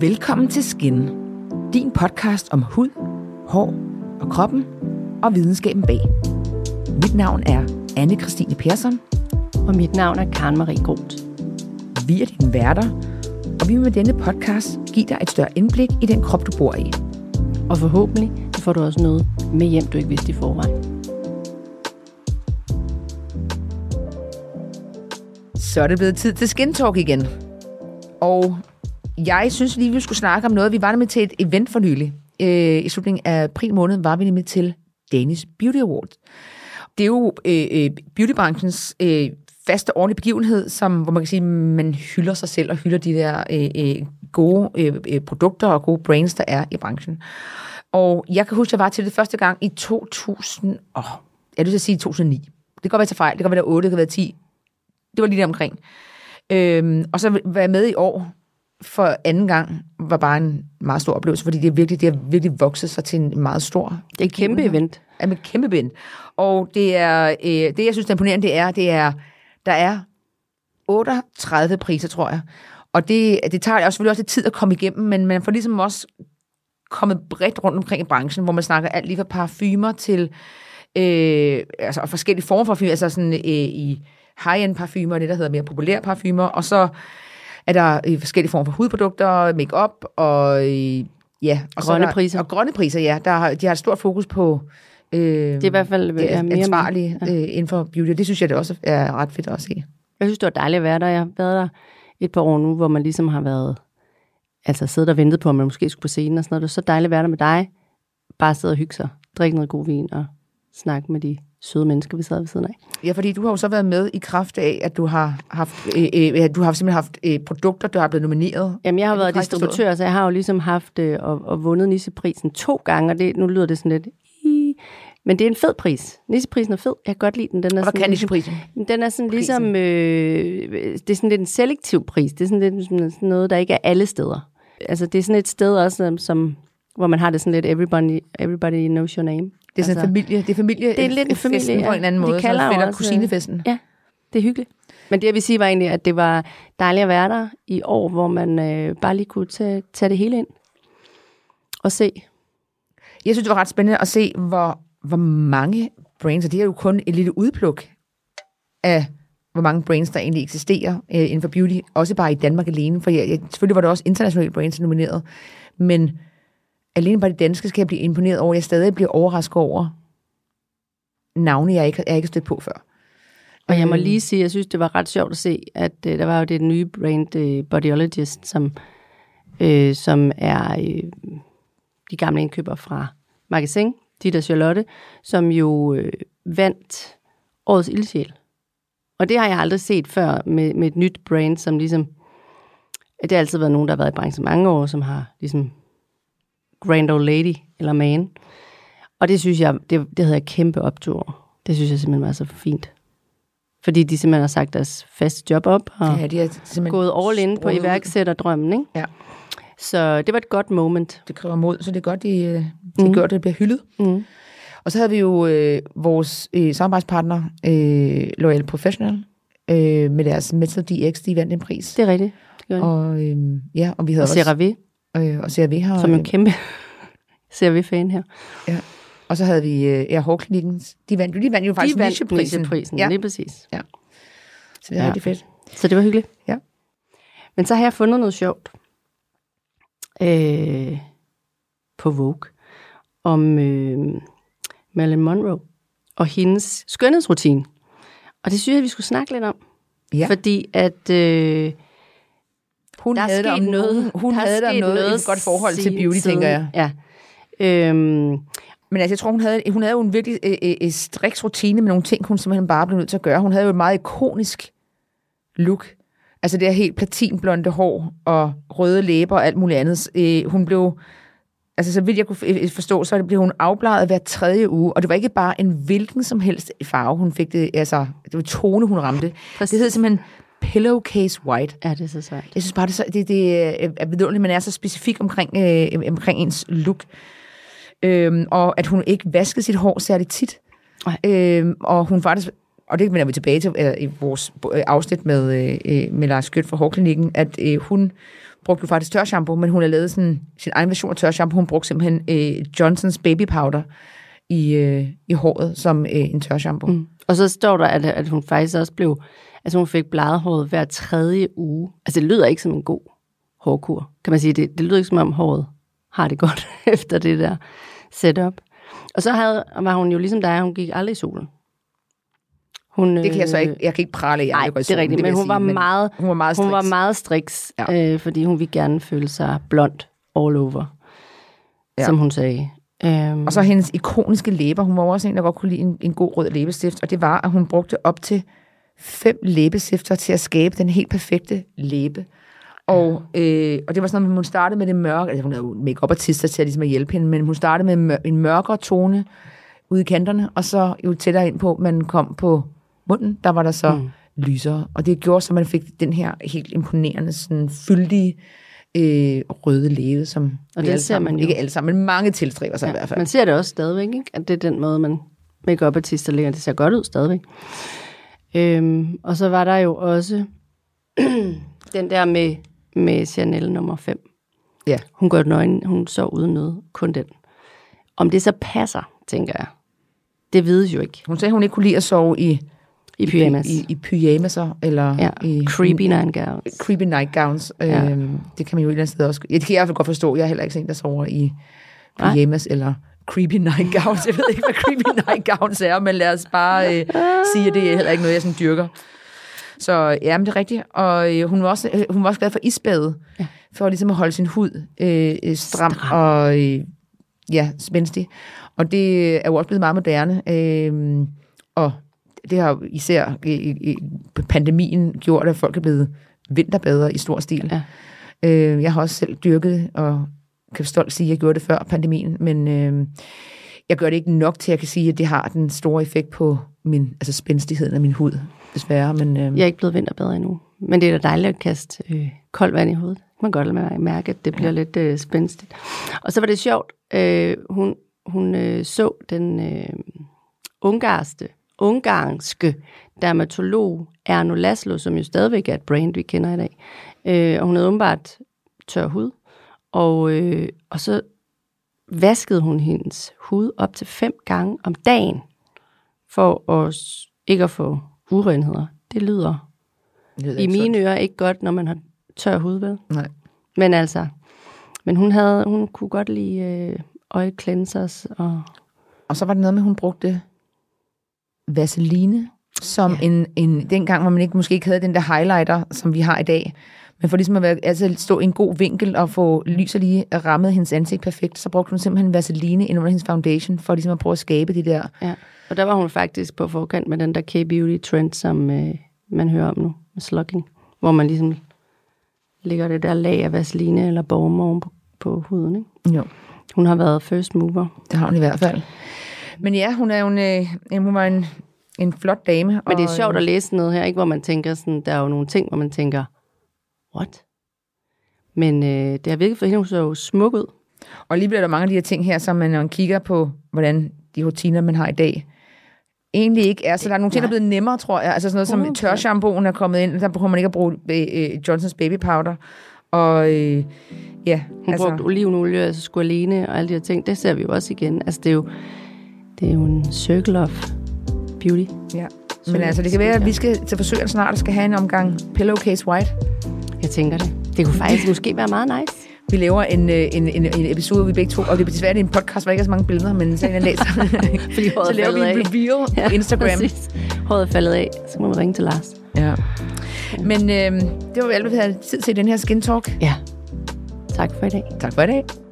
Velkommen til Skin, din podcast om hud, hår og kroppen og videnskaben bag. Mit navn er anne Christine Persson. Og mit navn er Karen Marie Groth. Vi er dine værter, og vi vil med denne podcast give dig et større indblik i den krop, du bor i. Og forhåbentlig får du også noget med hjem, du ikke vidste i forvejen. Så er det blevet tid til Skin Talk igen. Og jeg synes lige, vi skulle snakke om noget. Vi var nemlig til et event for nylig. Øh, I slutningen af april måned var vi nemlig til Danish Beauty Awards. Det er jo øh, øh beautybranchens øh, faste årlige begivenhed, som, hvor man kan sige, man hylder sig selv og hylder de der øh, øh, gode øh, øh produkter og gode brands, der er i branchen. Og jeg kan huske, at jeg var til det første gang i 2000, åh, jeg vil sige 2009. Det kan godt være til fejl, det kan være 8, det kan være 10. Det var lige der omkring. Øhm, og så var jeg med i år for anden gang, var bare en meget stor oplevelse, fordi det, er virkelig, det har virkelig vokset sig til en meget stor... Det er et kæmpe event. Ja, et kæmpe event. Og det er, øh, det jeg synes er imponerende, det er, det er, der er 38 priser, tror jeg. Og det, det tager også selvfølgelig også lidt tid at komme igennem, men man får ligesom også kommet bredt rundt omkring i branchen, hvor man snakker alt lige fra parfumer til øh, altså, forskellige former for parfumer, altså sådan øh, i high-end parfumer, det der hedder mere populære parfumer, og så er der øh, forskellige former for hudprodukter, makeup og øh, ja, og grønne der, priser. Og grønne priser, ja. Der har, de har et stort fokus på øh, det er i hvert fald det er mere ansvarlige ja. øh, inden for beauty. Det synes jeg det også er ret fedt at se. Jeg synes, det var dejligt at være der. Jeg har været der et par år nu, hvor man ligesom har været, altså siddet og ventet på, at man måske skulle på scenen og sådan noget. Det er så dejligt at være der med dig. Bare sidde og hygge sig, drikke noget god vin og snakke med de søde mennesker, vi sad ved siden af. Ja, fordi du har jo så været med i kraft af, at du har haft, øh, øh, du har simpelthen haft øh, produkter, der har blevet nomineret. Jamen, jeg har været distributør, så jeg har jo ligesom haft øh, og, og vundet Nisseprisen to gange, og det, nu lyder det sådan lidt... Men det er en fed pris. Nisseprisen er fed. Jeg kan godt lide den. den er og hvad kan Nisseprisen? Den er sådan ligesom... Øh, det er sådan lidt en selektiv pris. Det er sådan lidt sådan noget, der ikke er alle steder. Altså, det er sådan et sted også, som, hvor man har det sådan lidt everybody, everybody knows your name. Det er sådan altså, familie, det er familie, det er lidt en familie, ja. på en anden måde, de kalder så også, kusinefesten. Ja, det er hyggeligt. Men det jeg vil sige var egentlig, at det var dejligt at være der i år, hvor man øh, bare lige kunne tage, tage det hele ind og se. Jeg synes, det var ret spændende at se, hvor, hvor mange brains, og det er jo kun et lille udpluk af, hvor mange brains, der egentlig eksisterer øh, inden for beauty, også bare i Danmark alene, for jeg, jeg, selvfølgelig var der også internationale brains nomineret, men alene bare det danske skal jeg blive imponeret over. Jeg stadig bliver overrasket over navne, jeg ikke, jeg ikke stødt på før. Og jeg må lige sige, jeg synes, det var ret sjovt at se, at uh, der var jo det nye brand uh, Bodyologist, som, uh, som er uh, de gamle indkøber fra Magasin, Dita Charlotte, som jo uh, vandt årets ildsjæl. Og det har jeg aldrig set før med, med et nyt brand, som ligesom... Det har altid været nogen, der har været i branchen mange år, som har ligesom grand old lady eller man. Og det synes jeg, det, det havde jeg kæmpe optur Det synes jeg simpelthen var så fint. Fordi de simpelthen har sagt deres faste job op og ja, de har gået all in på iværksætterdrømmen. Ikke? Ja. Så det var et godt moment. Det kræver mod, så det er godt, de, øh, de mm. gør, det bliver hyldet. Mm. Og så havde vi jo øh, vores øh, samarbejdspartner, øh, Loyal Professional, øh, med deres Metal DX, de vandt en pris. Det er rigtigt. Det og, øh, ja, og vi havde og også... Øh, og CRV har... Som en kæmpe CRV-fan her. Ja. Og så havde vi øh, Hårklinikken. De vandt, de vandt jo faktisk de vandt nicheprisen. prisen, ja. lige præcis. Ja. Så det er ja. rigtig fedt. Så det var hyggeligt. Ja. Men så har jeg fundet noget sjovt øh, på Vogue om øh, Marilyn Monroe og hendes skønhedsrutine. Og det synes jeg, vi skulle snakke lidt om. Ja. Fordi at øh, hun der havde der noget, hun der havde der noget, noget et godt forhold til beauty, siden. tænker jeg. Ja. Øhm, men altså, jeg tror, hun havde, hun havde jo en virkelig øh, øh, øh, striks rutine med nogle ting, hun simpelthen bare blev nødt til at gøre. Hun havde jo et meget ikonisk look. Altså det her helt platinblonde hår og røde læber og alt muligt andet. Øh, hun blev, altså så vidt jeg kunne forstå, så blev hun afbladet hver tredje uge, og det var ikke bare en hvilken som helst farve, hun fik det, altså det var tone, hun ramte. Præcis. Det hed simpelthen pillowcase white. Ja, det er så sejt. Jeg synes bare, det er, så, det, det er vidunderligt, man er så specifik omkring, øh, omkring ens look. Øhm, og at hun ikke vaskede sit hår særligt tit. Øhm, og hun faktisk, og det vender vi tilbage til øh, i vores øh, afsnit med, øh, med Lars Skødt fra Hårklinikken, at øh, hun brugte jo faktisk tørshampoo, men hun har lavet sådan, sin egen version af tørshampoo. Hun brugte simpelthen øh, Johnsons baby powder i, øh, i håret som øh, en tørshampoo. Mm. Og så står der, at, at hun faktisk også blev, altså hun fik bladet håret hver tredje uge. Altså det lyder ikke som en god hårkur, kan man sige. Det, det lyder ikke som om håret har det godt efter det der setup. Og så havde, var hun jo ligesom dig, hun gik aldrig i solen. Hun, det kan jeg så ikke, jeg kan ikke prale af, Nej, det er rigtigt, men, hun, var meget, hun var meget striks. Hun var meget striks, ja. øh, fordi hun ville gerne føle sig blond all over, ja. som hun sagde. Um, og så hendes ikoniske læber. Hun var også en, der godt kunne lide en, en god rød læbestift, og det var, at hun brugte op til fem læbestifter til at skabe den helt perfekte læbe. Og, øh, og det var sådan noget, hun startede med det mørke, altså hun havde jo make artister til at, ligesom at hjælpe hende, men hun startede med mør- en mørkere tone ude i kanterne, og så jo tættere ind på, man kom på munden, der var der så mm. lysere. Og det gjorde så, man fik den her helt imponerende, sådan fyldige, øh, røde læge, som og det ser sammen, man jo. ikke alle sammen, men mange tilstræber sig ja, i hvert fald. Man ser det også stadigvæk, ikke? at det er den måde, man make artister lægger. Det ser godt ud stadigvæk. Øhm, og så var der jo også den der med, med Chanel nummer 5. Ja. Hun går nøgen, hun så uden noget, kun den. Om det så passer, tænker jeg. Det vides jo ikke. Hun sagde, hun ikke kunne lide at sove i i pyjamas. I, i, pyjamaser, eller ja. i... Creepy nightgowns. Creepy nightgowns. Ja. Øhm, det kan man jo et eller andet sted også... Ja, det kan jeg i hvert fald godt forstå. Jeg er heller ikke sådan der sover i pyjamas, Nej. eller creepy nightgowns. Jeg ved ikke, hvad creepy nightgowns er, men lad os bare øh, sige, at det er heller ikke noget, jeg sådan dyrker. Så ja, men det er rigtigt. Og øh, hun, var også, øh, hun var også glad for isbadet, ja. for ligesom at holde sin hud øh, øh stram, stram. og øh, ja, spændstig. Og det er jo også blevet meget moderne. Øh, og det har især i, i, pandemien gjort, at folk er blevet vinterbadere i stor stil. Ja. Øh, jeg har også selv dyrket og kan stolt sige, at jeg gjorde det før pandemien, men øh, jeg gør det ikke nok til, at jeg kan sige, at det har den store effekt på min, altså spændstigheden af min hud, desværre. Men, øh, jeg er ikke blevet vinterbader endnu, men det er da dejligt at kaste øh, koldt vand i hovedet. Man kan godt mærke, at det bliver ja. lidt øh, spændstigt. Og så var det sjovt, øh, hun, hun øh, så den øh, ungarske ungarske dermatolog Erno Laszlo, som jo stadigvæk er et brand, vi kender i dag. Øh, og hun havde åbenbart tør hud. Og, øh, og så vaskede hun hendes hud op til fem gange om dagen, for at, ikke at få urenheder. Det lyder, det lyder i mine ører ikke godt, når man har tør hud, vel? Nej. Men altså, men hun, havde, hun kunne godt lide øh, oil cleansers. Og, og så var det noget med, at hun brugte vaseline, som ja. en, en, dengang, hvor man ikke, måske ikke havde den der highlighter, som vi har i dag. Men for ligesom at være, altså stå i en god vinkel og få lys og lige rammet hendes ansigt perfekt, så brugte hun simpelthen vaseline ind under hendes foundation, for ligesom at prøve at skabe det der. Ja, og der var hun faktisk på forkant med den der K-beauty-trend, som øh, man hører om nu, med slugging, hvor man ligesom lægger det der lag af vaseline eller borgmål på, på huden. Ikke? Jo. Hun har været first mover. Det har hun i hvert fald. Men ja, hun er jo en, øh, hun var en, en flot dame. Men og, det er sjovt at læse noget her, ikke, hvor man tænker sådan, der er jo nogle ting, hvor man tænker, what? Men øh, det har virkelig for hende, hun så jo smuk ud. Og lige bliver der mange af de her ting her, som man, når man kigger på, hvordan de rutiner, man har i dag, egentlig ikke er. Så der er nogle ting, der er blevet nemmere, tror jeg. Altså sådan noget som tørshampooen er kommet ind, der behøver man ikke at bruge øh, Johnsons baby powder. Og øh, ja, Hun altså... brugte olivenolie, altså squalene og alle de her ting. Det ser vi jo også igen. Altså det er jo, det er jo en circle of beauty. Ja. Men altså, det kan være, at vi skal til forsøg snart skal have en omgang Pillowcase White. Jeg tænker det. Det kunne faktisk måske være meget nice. Vi laver en, øh, en, en, en episode, vi begge to, og det er desværre en podcast, hvor der ikke er så mange billeder, men så en så, Fordi så laver vi en reveal ja, på Instagram. Præcis. Håret er faldet af, så må vi ringe til Lars. Ja. Men øh, det var alt, vi havde tid til i den her Skin Talk. Ja. Tak for i dag. Tak for i dag.